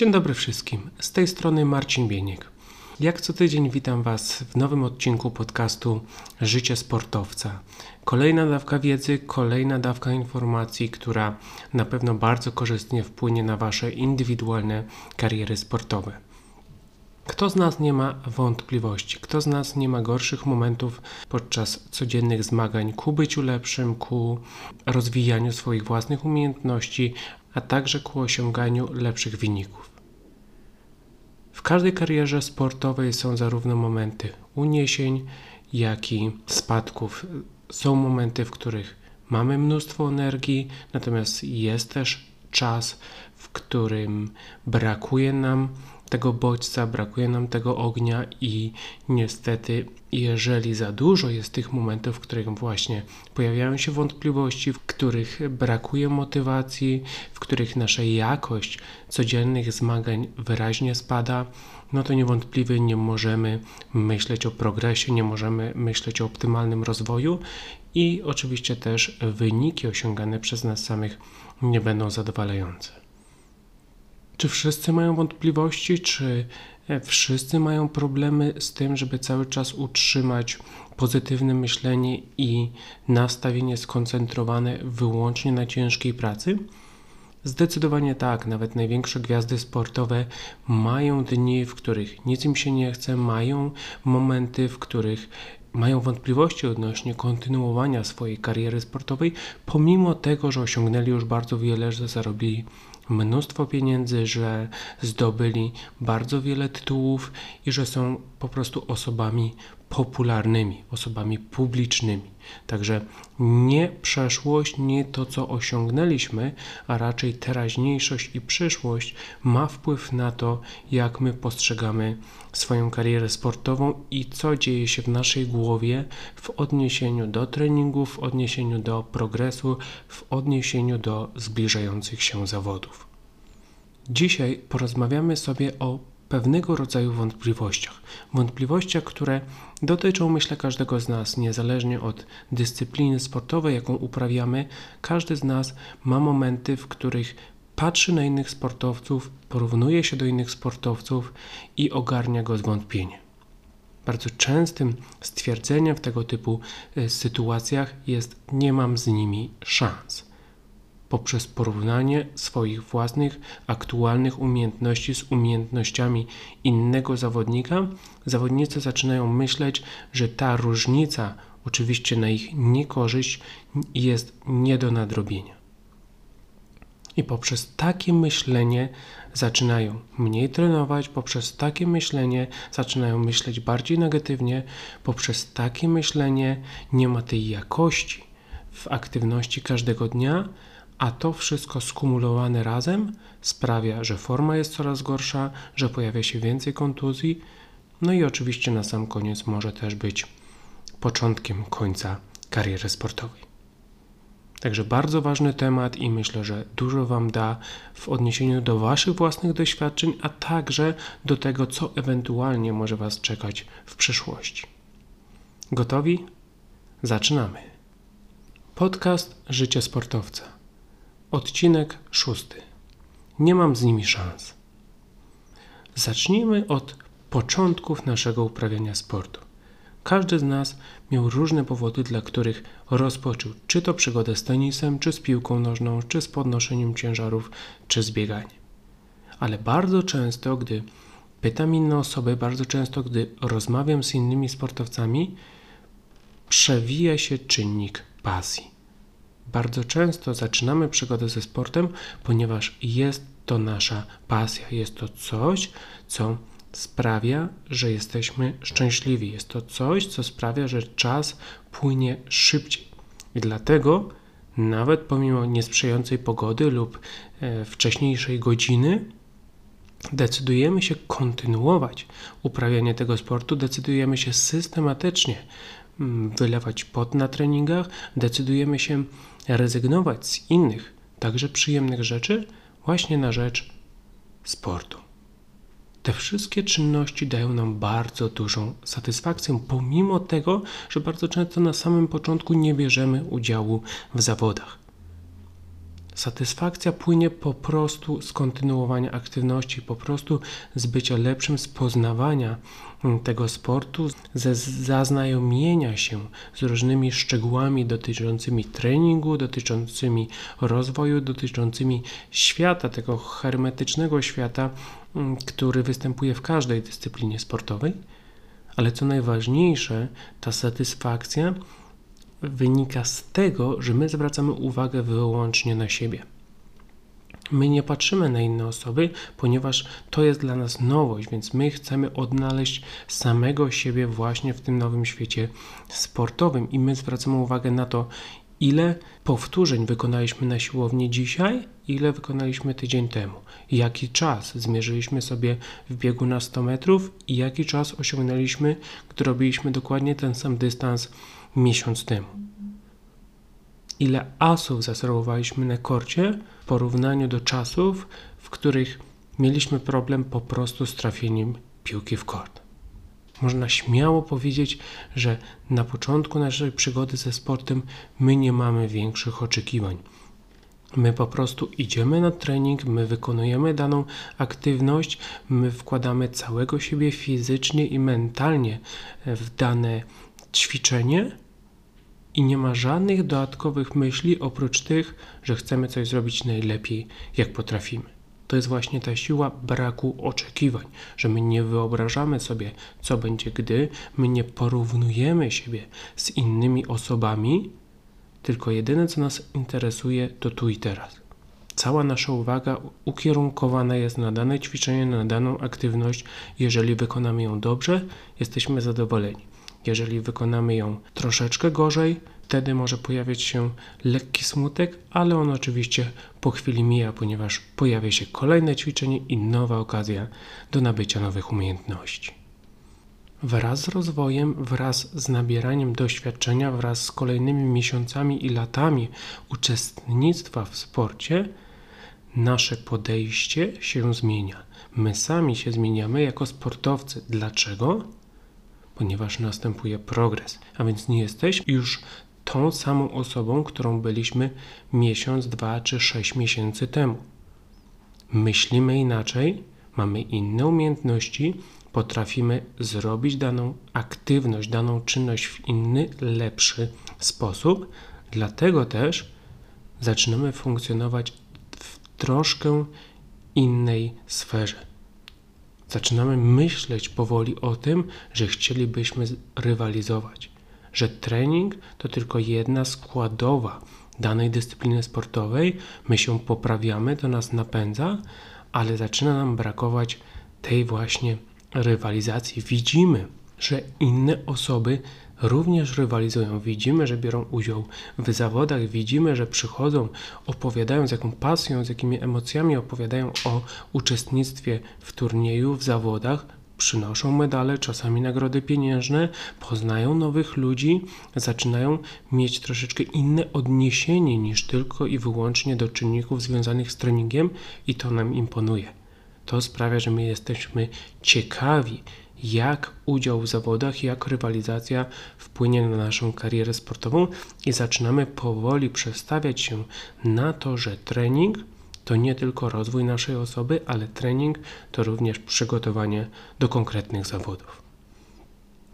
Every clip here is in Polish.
Dzień dobry wszystkim. Z tej strony Marcin Bieniek. Jak co tydzień witam Was w nowym odcinku podcastu Życie sportowca. Kolejna dawka wiedzy, kolejna dawka informacji, która na pewno bardzo korzystnie wpłynie na Wasze indywidualne kariery sportowe. Kto z nas nie ma wątpliwości? Kto z nas nie ma gorszych momentów podczas codziennych zmagań ku byciu lepszym, ku rozwijaniu swoich własnych umiejętności, a także ku osiąganiu lepszych wyników? W każdej karierze sportowej są zarówno momenty uniesień, jak i spadków. Są momenty, w których mamy mnóstwo energii, natomiast jest też czas, w którym brakuje nam tego bodźca, brakuje nam tego ognia i niestety, jeżeli za dużo jest tych momentów, w których właśnie pojawiają się wątpliwości, w których brakuje motywacji, w których nasza jakość codziennych zmagań wyraźnie spada, no to niewątpliwie nie możemy myśleć o progresie, nie możemy myśleć o optymalnym rozwoju i oczywiście też wyniki osiągane przez nas samych nie będą zadowalające. Czy wszyscy mają wątpliwości, czy e, wszyscy mają problemy z tym, żeby cały czas utrzymać pozytywne myślenie i nastawienie skoncentrowane wyłącznie na ciężkiej pracy? Zdecydowanie tak, nawet największe gwiazdy sportowe mają dni, w których nic im się nie chce, mają momenty, w których mają wątpliwości odnośnie kontynuowania swojej kariery sportowej, pomimo tego, że osiągnęli już bardzo wiele, że zarobili mnóstwo pieniędzy, że zdobyli bardzo wiele tytułów i że są po prostu osobami popularnymi, osobami publicznymi. Także nie przeszłość, nie to, co osiągnęliśmy, a raczej teraźniejszość i przyszłość ma wpływ na to, jak my postrzegamy swoją karierę sportową i co dzieje się w naszej głowie w odniesieniu do treningów, w odniesieniu do progresu, w odniesieniu do zbliżających się zawodów. Dzisiaj porozmawiamy sobie o pewnego rodzaju wątpliwościach. Wątpliwościach, które dotyczą, myślę, każdego z nas, niezależnie od dyscypliny sportowej, jaką uprawiamy. Każdy z nas ma momenty, w których patrzy na innych sportowców, porównuje się do innych sportowców i ogarnia go zwątpienie. Bardzo częstym stwierdzeniem w tego typu e, sytuacjach jest: Nie mam z nimi szans poprzez porównanie swoich własnych aktualnych umiejętności z umiejętnościami innego zawodnika, zawodnicy zaczynają myśleć, że ta różnica, oczywiście na ich niekorzyść, jest nie do nadrobienia. I poprzez takie myślenie zaczynają mniej trenować, poprzez takie myślenie zaczynają myśleć bardziej negatywnie, poprzez takie myślenie nie ma tej jakości w aktywności każdego dnia, a to wszystko skumulowane razem sprawia, że forma jest coraz gorsza, że pojawia się więcej kontuzji, no i oczywiście na sam koniec może też być początkiem końca kariery sportowej. Także bardzo ważny temat i myślę, że dużo Wam da w odniesieniu do Waszych własnych doświadczeń, a także do tego, co ewentualnie może Was czekać w przyszłości. Gotowi? Zaczynamy. Podcast Życie Sportowca. Odcinek szósty. Nie mam z nimi szans. Zacznijmy od początków naszego uprawiania sportu. Każdy z nas miał różne powody, dla których rozpoczął czy to przygodę z tenisem, czy z piłką nożną, czy z podnoszeniem ciężarów, czy z bieganiem. Ale bardzo często, gdy pytam inne osoby, bardzo często, gdy rozmawiam z innymi sportowcami, przewija się czynnik pasji. Bardzo często zaczynamy przygodę ze sportem, ponieważ jest to nasza pasja, jest to coś, co sprawia, że jesteśmy szczęśliwi, jest to coś, co sprawia, że czas płynie szybciej. I dlatego, nawet pomimo niesprzyjającej pogody lub e, wcześniejszej godziny, decydujemy się kontynuować uprawianie tego sportu, decydujemy się systematycznie mm, wylewać pot na treningach, decydujemy się rezygnować z innych, także przyjemnych rzeczy, właśnie na rzecz sportu. Te wszystkie czynności dają nam bardzo dużą satysfakcję, pomimo tego, że bardzo często na samym początku nie bierzemy udziału w zawodach. Satysfakcja płynie po prostu z kontynuowania aktywności, po prostu z bycia lepszym, z poznawania tego sportu, ze zaznajomienia się z różnymi szczegółami dotyczącymi treningu, dotyczącymi rozwoju, dotyczącymi świata, tego hermetycznego świata, mm, który występuje w każdej dyscyplinie sportowej. Ale co najważniejsze, ta satysfakcja wynika z tego, że my zwracamy uwagę wyłącznie na siebie. My nie patrzymy na inne osoby, ponieważ to jest dla nas nowość, więc my chcemy odnaleźć samego siebie właśnie w tym nowym świecie sportowym i my zwracamy uwagę na to, ile powtórzeń wykonaliśmy na siłowni dzisiaj, ile wykonaliśmy tydzień temu, jaki czas zmierzyliśmy sobie w biegu na 100 metrów i jaki czas osiągnęliśmy, gdy robiliśmy dokładnie ten sam dystans miesiąc temu. Ile asów zaserwowaliśmy na korcie porównaniu do czasów, w których mieliśmy problem po prostu z trafieniem piłki w kort. Można śmiało powiedzieć, że na początku naszej przygody ze sportem my nie mamy większych oczekiwań. My po prostu idziemy na trening, my wykonujemy daną aktywność, my wkładamy całego siebie fizycznie i mentalnie w dane ćwiczenie i nie ma żadnych dodatkowych myśli oprócz tych, że chcemy coś zrobić najlepiej, jak potrafimy. To jest właśnie ta siła braku oczekiwań, że my nie wyobrażamy sobie, co będzie gdy, my nie porównujemy siebie z innymi osobami, tylko jedyne, co nas interesuje, to tu i teraz. Cała nasza uwaga ukierunkowana jest na dane ćwiczenie, na daną aktywność. Jeżeli wykonamy ją dobrze, jesteśmy zadowoleni. Jeżeli wykonamy ją troszeczkę gorzej, wtedy może pojawiać się lekki smutek, ale on oczywiście po chwili mija, ponieważ pojawia się kolejne ćwiczenie i nowa okazja do nabycia nowych umiejętności. Wraz z rozwojem, wraz z nabieraniem doświadczenia, wraz z kolejnymi miesiącami i latami uczestnictwa w sporcie, nasze podejście się zmienia. My sami się zmieniamy jako sportowcy. Dlaczego? Ponieważ następuje progres, a więc nie jesteś już tą samą osobą, którą byliśmy miesiąc, dwa czy sześć miesięcy temu. Myślimy inaczej, mamy inne umiejętności, potrafimy zrobić daną aktywność, daną czynność w inny, lepszy sposób, dlatego też zaczynamy funkcjonować w troszkę innej sferze zaczynamy myśleć powoli o tym, że chcielibyśmy rywalizować, że trening to tylko jedna składowa danej dyscypliny sportowej, my się poprawiamy, to nas napędza, ale zaczyna nam brakować tej właśnie rywalizacji. Widzimy, że inne osoby również rywalizują. Widzimy, że biorą udział w zawodach, widzimy, że przychodzą, opowiadają z jaką pasją, z jakimi emocjami opowiadają o uczestnictwie w turnieju, w zawodach, przynoszą medale, czasami nagrody pieniężne, poznają nowych ludzi, zaczynają mieć troszeczkę inne odniesienie niż tylko i wyłącznie do czynników związanych z treningiem i to nam imponuje. To sprawia, że my jesteśmy ciekawi, jak udział w zawodach, jak rywalizacja wpłynie na naszą karierę sportową i zaczynamy powoli przestawiać się na to, że trening to nie tylko rozwój naszej osoby, ale trening to również przygotowanie do konkretnych zawodów.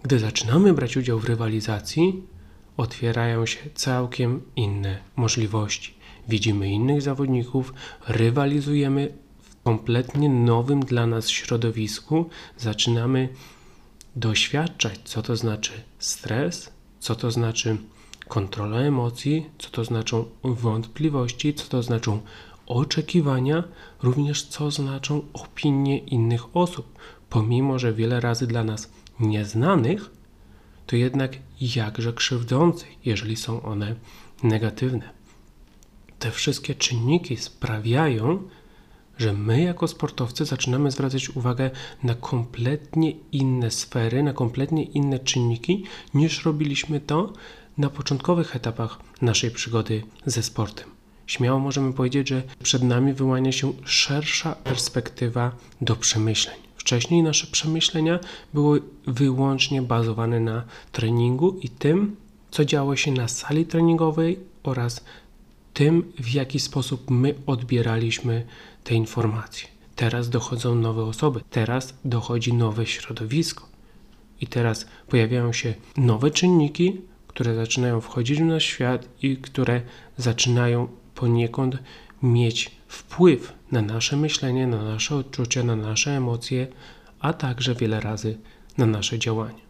Gdy zaczynamy brać udział w rywalizacji, otwierają się całkiem inne możliwości. Widzimy innych zawodników, rywalizujemy kompletnie nowym dla nas środowisku zaczynamy doświadczać, co to znaczy stres, co to znaczy kontrola emocji, co to znaczą wątpliwości, co to znaczą oczekiwania, również co znaczą opinie innych osób. Pomimo, że wiele razy dla nas nieznanych, to jednak jakże krzywdzących, jeżeli są one negatywne. Te wszystkie czynniki sprawiają, że my jako sportowcy zaczynamy zwracać uwagę na kompletnie inne sfery, na kompletnie inne czynniki, niż robiliśmy to na początkowych etapach naszej przygody ze sportem. Śmiało możemy powiedzieć, że przed nami wyłania się szersza perspektywa do przemyśleń. Wcześniej nasze przemyślenia były wyłącznie bazowane na treningu i tym, co działo się na sali treningowej oraz tym, w jaki sposób my odbieraliśmy te informacje. Teraz dochodzą nowe osoby, teraz dochodzi nowe środowisko. I teraz pojawiają się nowe czynniki, które zaczynają wchodzić w nasz świat i które zaczynają poniekąd mieć wpływ na nasze myślenie, na nasze odczucia, na nasze emocje, a także wiele razy na nasze działania.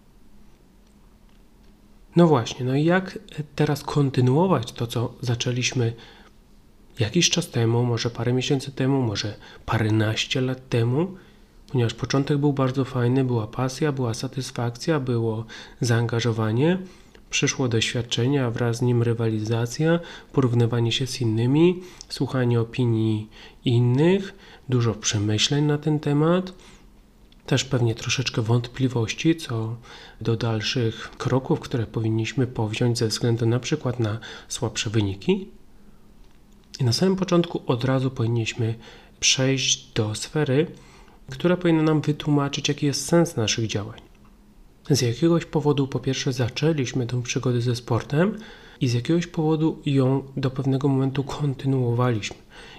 No właśnie, no i jak teraz kontynuować to, co zaczęliśmy jakiś czas temu, może parę miesięcy temu, może paręnaście lat temu, ponieważ początek był bardzo fajny, była pasja, była satysfakcja, było zaangażowanie, przyszło doświadczenie, a wraz z nim rywalizacja, porównywanie się z innymi, słuchanie opinii innych, dużo przemyśleń na ten temat, też pewnie troszeczkę wątpliwości co do dalszych kroków, które powinniśmy powziąć ze względu na przykład na słabsze wyniki. I na samym początku od razu powinniśmy przejść do sfery, która powinna nam wytłumaczyć, jaki jest sens naszych działań. Z jakiegoś powodu, po pierwsze, zaczęliśmy tę przygodę ze sportem i z jakiegoś powodu ją do pewnego momentu kontynuowaliśmy.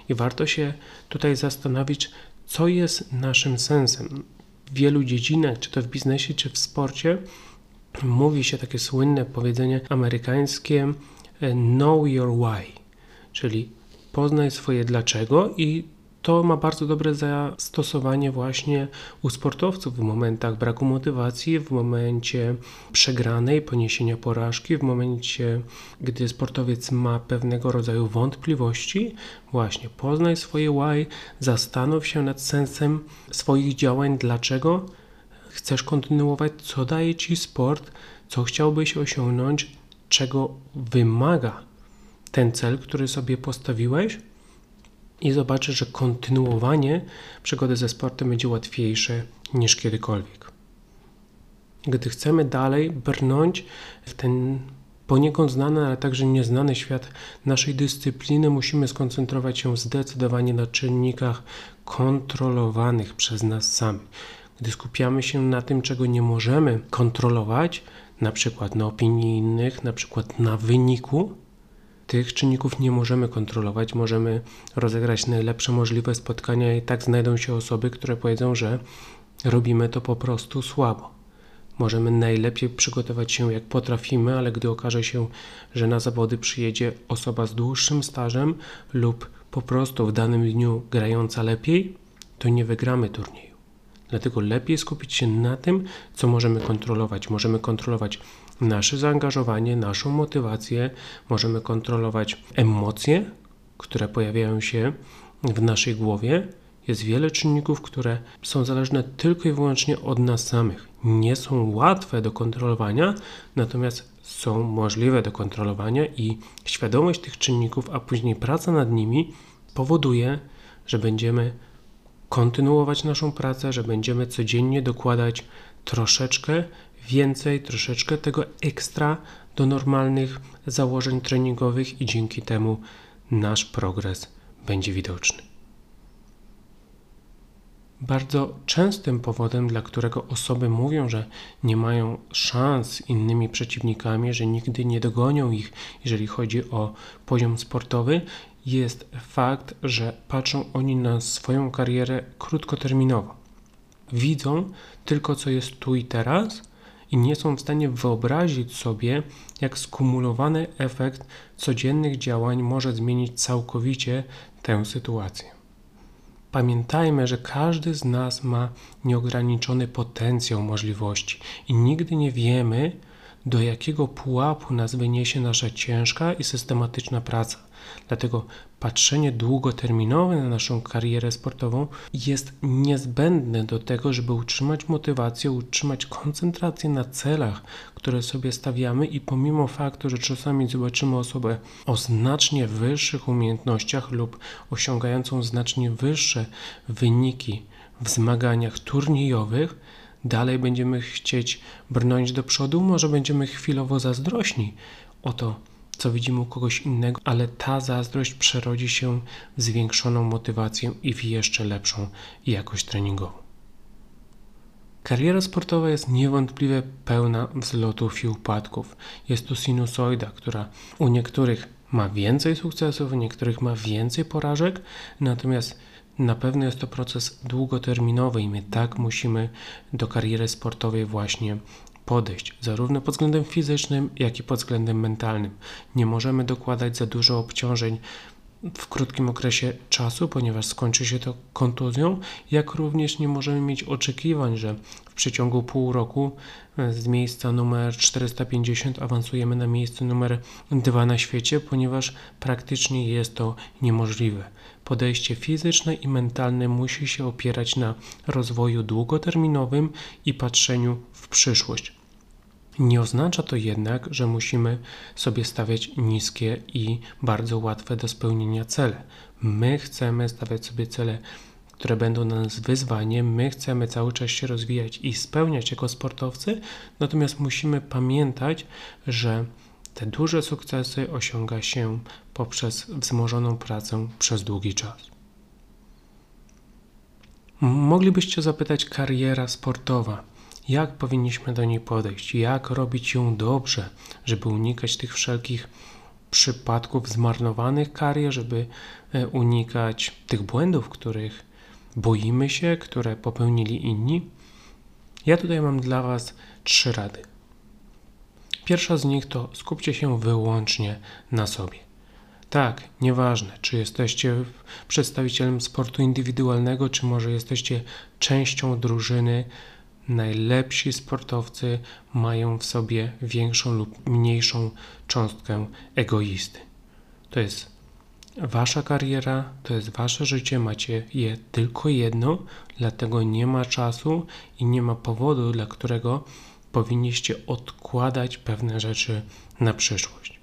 I warto się tutaj zastanowić, co jest naszym sensem. W wielu dziedzinach, czy to w biznesie, czy w sporcie, mówi się takie słynne powiedzenie amerykańskie know your why, czyli poznaj swoje dlaczego i to ma bardzo dobre zastosowanie właśnie u sportowców w momentach braku motywacji, w momencie przegranej, poniesienia porażki, w momencie, gdy sportowiec ma pewnego rodzaju wątpliwości. Właśnie poznaj swoje why, zastanów się nad sensem swoich działań, dlaczego chcesz kontynuować, co daje ci sport, co chciałbyś osiągnąć, czego wymaga ten cel, który sobie postawiłeś i zobaczysz, że kontynuowanie przygody ze sportem będzie łatwiejsze niż kiedykolwiek. Gdy chcemy dalej brnąć w ten poniekąd znany, ale także nieznany świat naszej dyscypliny, musimy skoncentrować się zdecydowanie na czynnikach kontrolowanych przez nas samych. Gdy skupiamy się na tym, czego nie możemy kontrolować, na przykład na opinii innych, na przykład na wyniku, tych czynników nie możemy kontrolować. Możemy rozegrać najlepsze możliwe spotkania i tak znajdą się osoby, które powiedzą, że robimy to po prostu słabo. Możemy najlepiej przygotować się jak potrafimy, ale gdy okaże się, że na zawody przyjedzie osoba z dłuższym stażem lub po prostu w danym dniu grająca lepiej, to nie wygramy turnieju. Dlatego lepiej skupić się na tym, co możemy kontrolować. Możemy kontrolować nasze zaangażowanie, naszą motywację, możemy kontrolować emocje, które pojawiają się w naszej głowie. Jest wiele czynników, które są zależne tylko i wyłącznie od nas samych. Nie są łatwe do kontrolowania, natomiast są możliwe do kontrolowania i świadomość tych czynników, a później praca nad nimi powoduje, że będziemy kontynuować naszą pracę, że będziemy codziennie dokładać troszeczkę więcej, troszeczkę tego ekstra do normalnych założeń treningowych i dzięki temu nasz progres będzie widoczny. Bardzo częstym powodem, dla którego osoby mówią, że nie mają szans z innymi przeciwnikami, że nigdy nie dogonią ich, jeżeli chodzi o poziom sportowy, jest fakt, że patrzą oni na swoją karierę krótkoterminowo. Widzą tylko, co jest tu i teraz, i nie są w stanie wyobrazić sobie, jak skumulowany efekt codziennych działań może zmienić całkowicie tę sytuację. Pamiętajmy, że każdy z nas ma nieograniczony potencjał możliwości i nigdy nie wiemy, do jakiego pułapu nas wyniesie nasza ciężka i systematyczna praca. Dlatego patrzenie długoterminowe na naszą karierę sportową jest niezbędne do tego, żeby utrzymać motywację, utrzymać koncentrację na celach, które sobie stawiamy i pomimo faktu, że czasami zobaczymy osobę o znacznie wyższych umiejętnościach lub osiągającą znacznie wyższe wyniki w zmaganiach turniejowych, dalej będziemy chcieć brnąć do przodu, może będziemy chwilowo zazdrośni o to, co widzimy u kogoś innego, ale ta zazdrość przerodzi się w zwiększoną motywację i w jeszcze lepszą jakość treningową. Kariera sportowa jest niewątpliwie pełna wzlotów i upadków. Jest to sinusoida, która u niektórych ma więcej sukcesów, w niektórych ma więcej porażek, natomiast na pewno jest to proces długoterminowy i my tak musimy do kariery sportowej właśnie podejść, zarówno pod względem fizycznym, jak i pod względem mentalnym. Nie możemy dokładać za dużo obciążeń w krótkim okresie czasu, ponieważ skończy się to kontuzją, jak również nie możemy mieć oczekiwań, że w przeciągu pół roku e, z miejsca numer 450 awansujemy na miejsce numer 2 na świecie, ponieważ praktycznie jest to niemożliwe. Podejście fizyczne i mentalne musi się opierać na rozwoju długoterminowym i patrzeniu w przyszłość. Nie oznacza to jednak, że musimy sobie stawiać niskie i bardzo łatwe do spełnienia cele. My chcemy stawiać sobie cele, które będą dla nas wyzwaniem, my chcemy cały czas się rozwijać i spełniać jako sportowcy, natomiast musimy pamiętać, że te duże sukcesy osiąga się poprzez wzmożoną pracę przez długi czas. Moglibyście zapytać kariera sportowa jak powinniśmy do niej podejść, jak robić ją dobrze, żeby unikać tych wszelkich przypadków zmarnowanych karier, żeby e, unikać tych błędów, których boimy się, które popełnili inni. Ja tutaj mam dla Was trzy rady. Pierwsza z nich to skupcie się wyłącznie na sobie. Tak, nieważne, czy jesteście przedstawicielem sportu indywidualnego, czy może jesteście częścią drużyny, najlepsi sportowcy mają w sobie większą lub mniejszą cząstkę egoisty. To jest wasza kariera, to jest wasze życie, macie je tylko jedno, dlatego nie ma czasu i nie ma powodu, dla którego powinniście odkładać pewne rzeczy na przyszłość.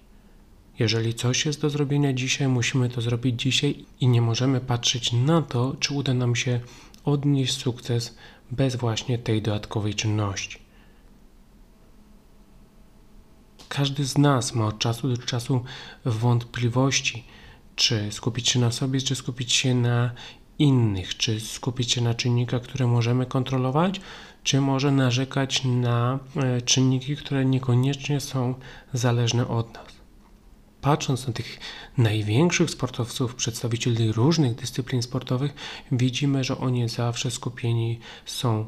Jeżeli coś jest do zrobienia dzisiaj, musimy to zrobić dzisiaj i nie możemy patrzeć na to, czy uda nam się odnieść sukces bez właśnie tej dodatkowej czynności. Każdy z nas ma od czasu do czasu wątpliwości, czy skupić się na sobie, czy skupić się na innych, czy skupić się na czynnikach, które możemy kontrolować, czy może narzekać na e, czynniki, które niekoniecznie są zależne od nas patrząc na tych największych sportowców, przedstawicieli różnych dyscyplin sportowych, widzimy, że oni zawsze skupieni są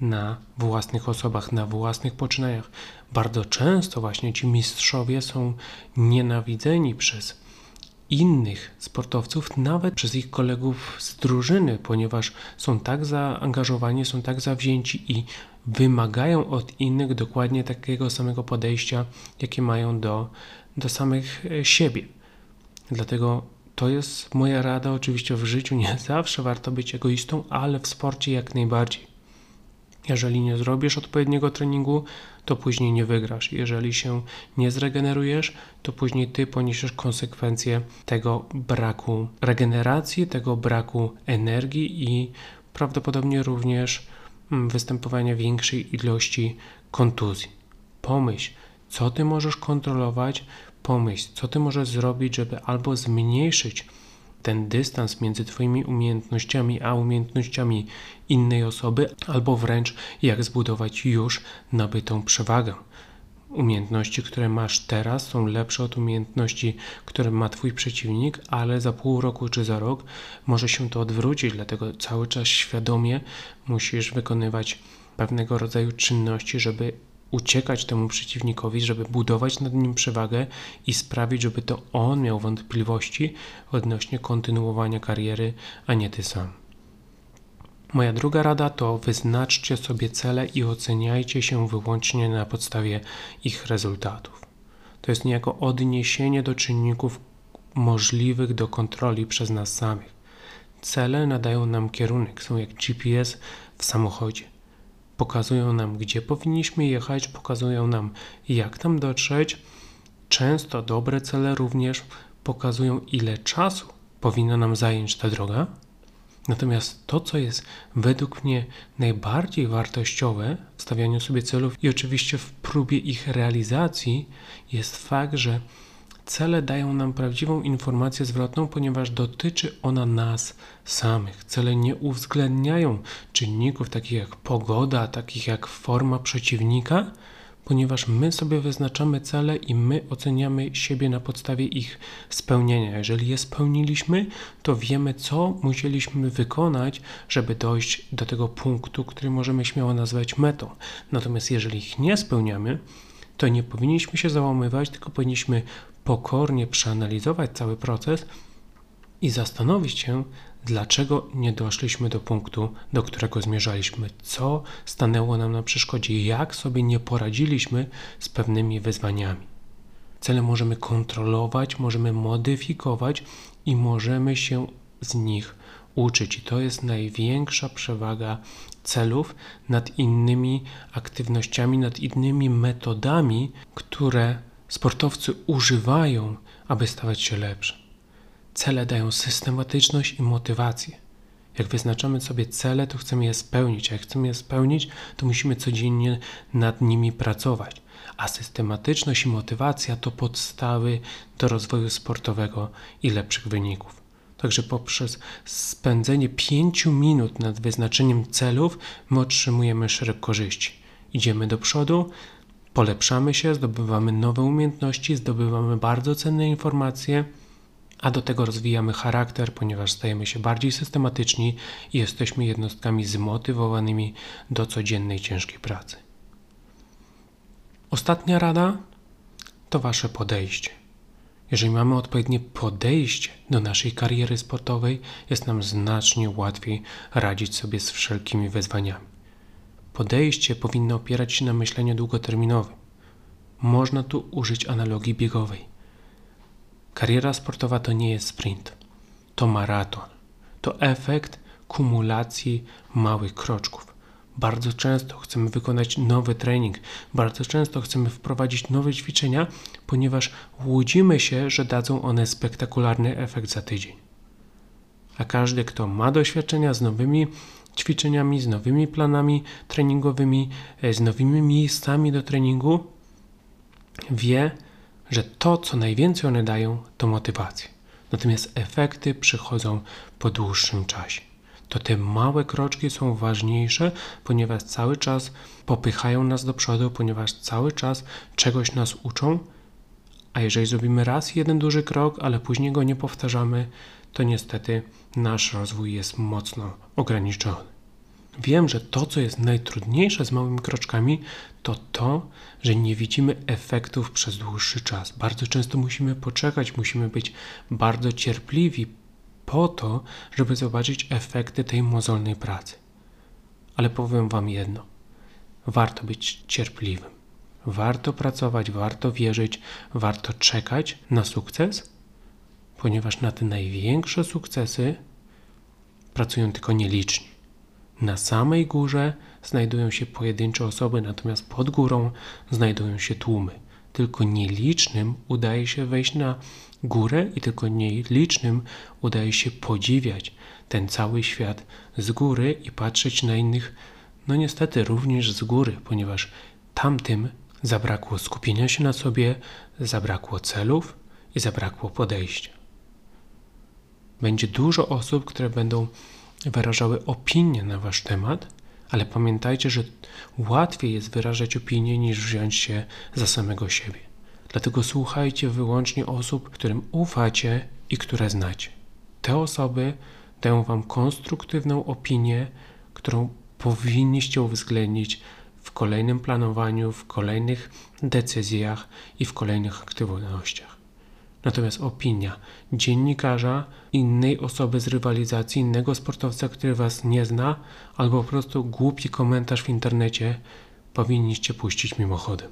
na własnych osobach, na własnych poczynaniach. Bardzo często właśnie ci mistrzowie są nienawidzeni przez innych sportowców, nawet przez ich kolegów z drużyny, ponieważ są tak zaangażowani, są tak zawzięci i wymagają od innych dokładnie takiego samego podejścia, jakie mają do do samych e, siebie. Dlatego to jest moja rada. Oczywiście w życiu nie zawsze warto być egoistą, ale w sporcie jak najbardziej. Jeżeli nie zrobisz odpowiedniego treningu, to później nie wygrasz. Jeżeli się nie zregenerujesz, to później ty poniesiesz konsekwencje tego braku regeneracji, tego braku energii i prawdopodobnie również mm, występowania większej ilości kontuzji. Pomyśl, co ty możesz kontrolować, pomyśl, co ty możesz zrobić, żeby albo zmniejszyć ten dystans między Twoimi umiejętnościami a umiejętnościami innej osoby, albo wręcz jak zbudować już nabytą przewagę. Umiejętności, które masz teraz, są lepsze od umiejętności, które ma Twój przeciwnik, ale za pół roku czy za rok może się to odwrócić, dlatego cały czas świadomie musisz wykonywać pewnego rodzaju czynności, żeby uciekać temu przeciwnikowi, żeby budować nad nim przewagę i sprawić, żeby to on miał wątpliwości odnośnie kontynuowania kariery, a nie ty sam. Moja druga rada to wyznaczcie sobie cele i oceniajcie się wyłącznie na podstawie ich rezultatów. To jest niejako odniesienie do czynników możliwych do kontroli przez nas samych. Cele nadają nam kierunek, są jak GPS w samochodzie pokazują nam, gdzie powinniśmy jechać, pokazują nam, jak tam dotrzeć. Często dobre cele również pokazują, ile czasu powinna nam zająć ta droga. Natomiast to, co jest według mnie najbardziej wartościowe w stawianiu sobie celów i oczywiście w próbie ich realizacji, jest fakt, że Cele dają nam prawdziwą informację zwrotną, ponieważ dotyczy ona nas samych. Cele nie uwzględniają czynników takich jak pogoda, takich jak forma przeciwnika, ponieważ my sobie wyznaczamy cele i my oceniamy siebie na podstawie ich spełnienia. Jeżeli je spełniliśmy, to wiemy, co musieliśmy wykonać, żeby dojść do tego punktu, który możemy śmiało nazwać metą. Natomiast jeżeli ich nie spełniamy, to nie powinniśmy się załamywać, tylko powinniśmy pokornie przeanalizować cały proces i zastanowić się, dlaczego nie doszliśmy do punktu, do którego zmierzaliśmy, co stanęło nam na przeszkodzie, jak sobie nie poradziliśmy z pewnymi wyzwaniami. Cele możemy kontrolować, możemy modyfikować i możemy się z nich uczyć. I to jest największa przewaga celów nad innymi aktywnościami, nad innymi metodami, które sportowcy używają, aby stawać się lepszym. Cele dają systematyczność i motywację. Jak wyznaczamy sobie cele, to chcemy je spełnić, jak chcemy je spełnić, to musimy codziennie nad nimi pracować. A systematyczność i motywacja to podstawy do rozwoju sportowego i lepszych wyników. Także poprzez spędzenie 5 minut nad wyznaczeniem celów, my otrzymujemy szereg korzyści. Idziemy do przodu, polepszamy się, zdobywamy nowe umiejętności, zdobywamy bardzo cenne informacje a do tego rozwijamy charakter, ponieważ stajemy się bardziej systematyczni i jesteśmy jednostkami zmotywowanymi do codziennej ciężkiej pracy. Ostatnia rada to Wasze podejście. Jeżeli mamy odpowiednie podejście do naszej kariery sportowej, jest nam znacznie łatwiej radzić sobie z wszelkimi wyzwaniami. Podejście powinno opierać się na myśleniu długoterminowym. Można tu użyć analogii biegowej. Kariera sportowa to nie jest sprint, to maraton. To efekt kumulacji małych kroczków. Bardzo często chcemy wykonać nowy trening, bardzo często chcemy wprowadzić nowe ćwiczenia, ponieważ łudzimy się, że dadzą one spektakularny efekt za tydzień. A każdy, kto ma doświadczenia z nowymi ćwiczeniami, z nowymi planami treningowymi, e, z nowymi miejscami do treningu, wie, że to, co najwięcej one dają, to motywacja. Natomiast efekty przychodzą po dłuższym czasie. To te małe kroczki są ważniejsze, ponieważ cały czas popychają nas do przodu, ponieważ cały czas czegoś nas uczą. A jeżeli zrobimy raz jeden duży krok, ale później go nie powtarzamy, to niestety nasz rozwój jest mocno ograniczony. Wiem, że to, co jest najtrudniejsze z małymi kroczkami, to to, że nie widzimy efektów przez dłuższy czas. Bardzo często musimy poczekać, musimy być bardzo cierpliwi po to, żeby zobaczyć efekty tej mozolnej pracy. Ale powiem Wam jedno: warto być cierpliwym. Warto pracować, warto wierzyć, warto czekać na sukces, ponieważ na te największe sukcesy pracują tylko nieliczni. Na samej górze znajdują się pojedyncze osoby, natomiast pod górą znajdują się tłumy. Tylko nielicznym udaje się wejść na górę i tylko nielicznym udaje się podziwiać ten cały świat z góry i patrzeć na innych, no niestety również z góry, ponieważ tamtym zabrakło skupienia się na sobie, zabrakło celów i zabrakło podejścia. Będzie dużo osób, które będą wyrażały opinie na wasz temat, ale pamiętajcie, że łatwiej jest wyrażać opinię niż wziąć się za samego siebie. Dlatego słuchajcie wyłącznie osób, którym ufacie i które znacie. Te osoby dają wam konstruktywną opinię, którą powinniście uwzględnić w kolejnym planowaniu, w kolejnych decyzjach i w kolejnych aktywnościach. Natomiast opinia dziennikarza, innej osoby z rywalizacji, innego sportowca, który was nie zna, albo po prostu głupi komentarz w internecie powinniście puścić mimochodem.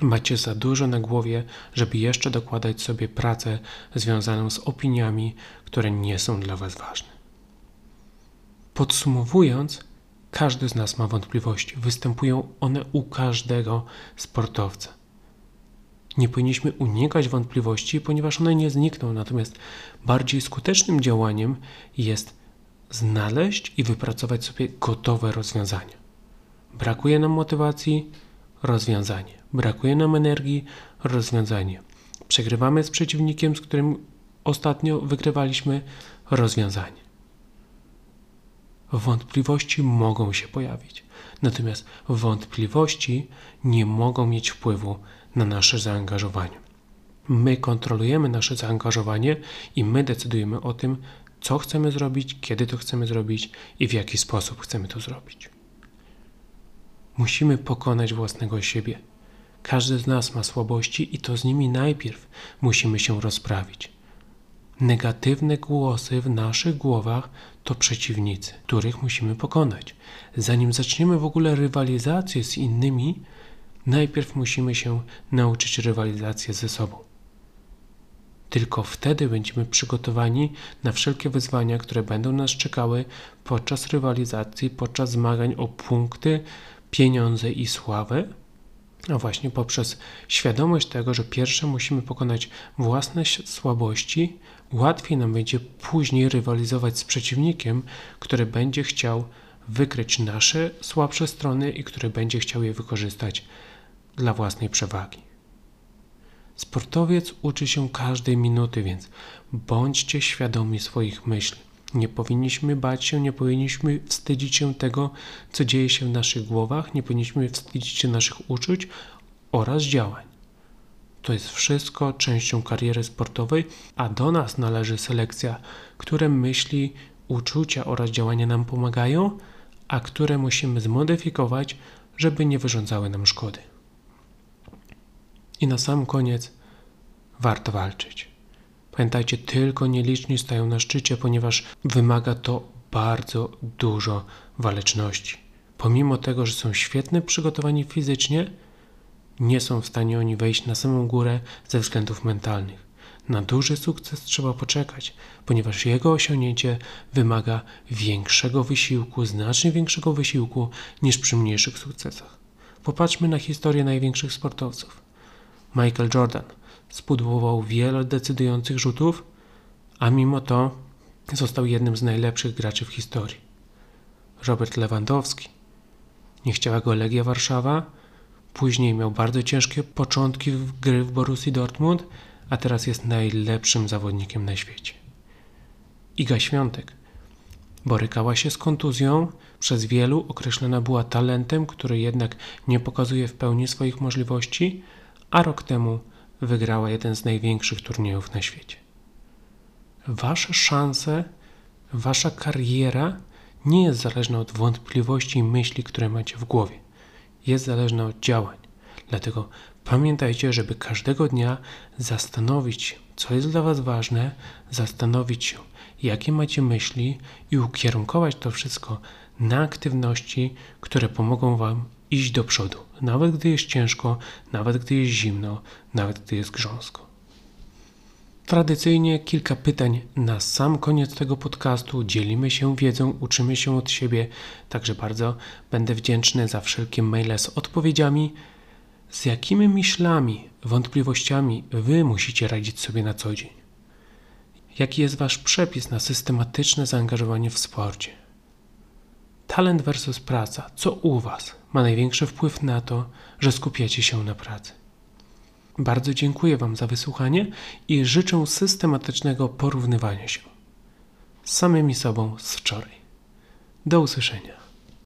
Macie za dużo na głowie, żeby jeszcze dokładać sobie pracę związaną z opiniami, które nie są dla Was ważne. Podsumowując, każdy z nas ma wątpliwości. Występują one u każdego sportowca. Nie powinniśmy unikać wątpliwości, ponieważ one nie znikną, natomiast bardziej skutecznym działaniem jest znaleźć i wypracować sobie gotowe rozwiązania. Brakuje nam motywacji rozwiązanie. Brakuje nam energii rozwiązanie. Przegrywamy z przeciwnikiem, z którym ostatnio wygrywaliśmy rozwiązanie. Wątpliwości mogą się pojawić, natomiast wątpliwości nie mogą mieć wpływu na nasze zaangażowanie. My kontrolujemy nasze zaangażowanie i my decydujemy o tym, co chcemy zrobić, kiedy to chcemy zrobić i w jaki sposób chcemy to zrobić. Musimy pokonać własnego siebie. Każdy z nas ma słabości i to z nimi najpierw musimy się rozprawić. Negatywne głosy w naszych głowach to przeciwnicy, których musimy pokonać. Zanim zaczniemy w ogóle rywalizację z innymi, najpierw musimy się nauczyć rywalizacji ze sobą. Tylko wtedy będziemy przygotowani na wszelkie wyzwania, które będą nas czekały podczas rywalizacji, podczas zmagań o punkty, pieniądze i sławę. A właśnie poprzez świadomość tego, że pierwsze musimy pokonać własne słabości, łatwiej nam będzie później rywalizować z przeciwnikiem, który będzie chciał wykryć nasze słabsze strony i który będzie chciał je wykorzystać dla własnej przewagi. Sportowiec uczy się każdej minuty, więc bądźcie świadomi swoich myśli. Nie powinniśmy bać się, nie powinniśmy wstydzić się tego, co dzieje się w naszych głowach, nie powinniśmy wstydzić się naszych uczuć oraz działań. To jest wszystko częścią kariery sportowej, a do nas należy selekcja, które myśli, uczucia oraz działania nam pomagają, a które musimy zmodyfikować, żeby nie wyrządzały nam szkody. I na sam koniec warto walczyć. Pamiętajcie, tylko nieliczni stają na szczycie, ponieważ wymaga to bardzo dużo waleczności. Pomimo tego, że są świetnie przygotowani fizycznie, nie są w stanie oni wejść na samą górę ze względów mentalnych. Na duży sukces trzeba poczekać, ponieważ jego osiągnięcie wymaga większego wysiłku, znacznie większego wysiłku niż przy mniejszych sukcesach. Popatrzmy na historię największych sportowców. Michael Jordan spudłował wiele decydujących rzutów, a mimo to został jednym z najlepszych graczy w historii. Robert Lewandowski. Nie chciała go Legia Warszawa, później miał bardzo ciężkie początki w gry w Borussii Dortmund, a teraz jest najlepszym zawodnikiem na świecie. Iga Świątek borykała się z kontuzją, przez wielu określona była talentem, który jednak nie pokazuje w pełni swoich możliwości, a rok temu wygrała jeden z największych turniejów na świecie. Wasze szanse, wasza kariera nie jest zależna od wątpliwości i myśli, które macie w głowie. Jest zależna od działań. Dlatego pamiętajcie, żeby każdego dnia zastanowić co jest dla Was ważne, zastanowić się, jakie macie myśli i ukierunkować to wszystko na aktywności, które pomogą Wam iść do przodu, nawet gdy jest ciężko, nawet gdy jest zimno, nawet gdy jest grząsko. Tradycyjnie kilka pytań na sam koniec tego podcastu. Dzielimy się wiedzą, uczymy się od siebie, także bardzo będę wdzięczny za wszelkie maile z odpowiedziami. Z jakimi myślami, wątpliwościami Wy musicie radzić sobie na co dzień? Jaki jest Wasz przepis na systematyczne zaangażowanie w sporcie? Talent versus praca. Co u Was ma największy wpływ na to, że skupiacie się na pracy? Bardzo dziękuję Wam za wysłuchanie i życzę systematycznego porównywania się z samymi sobą z wczoraj. Do usłyszenia.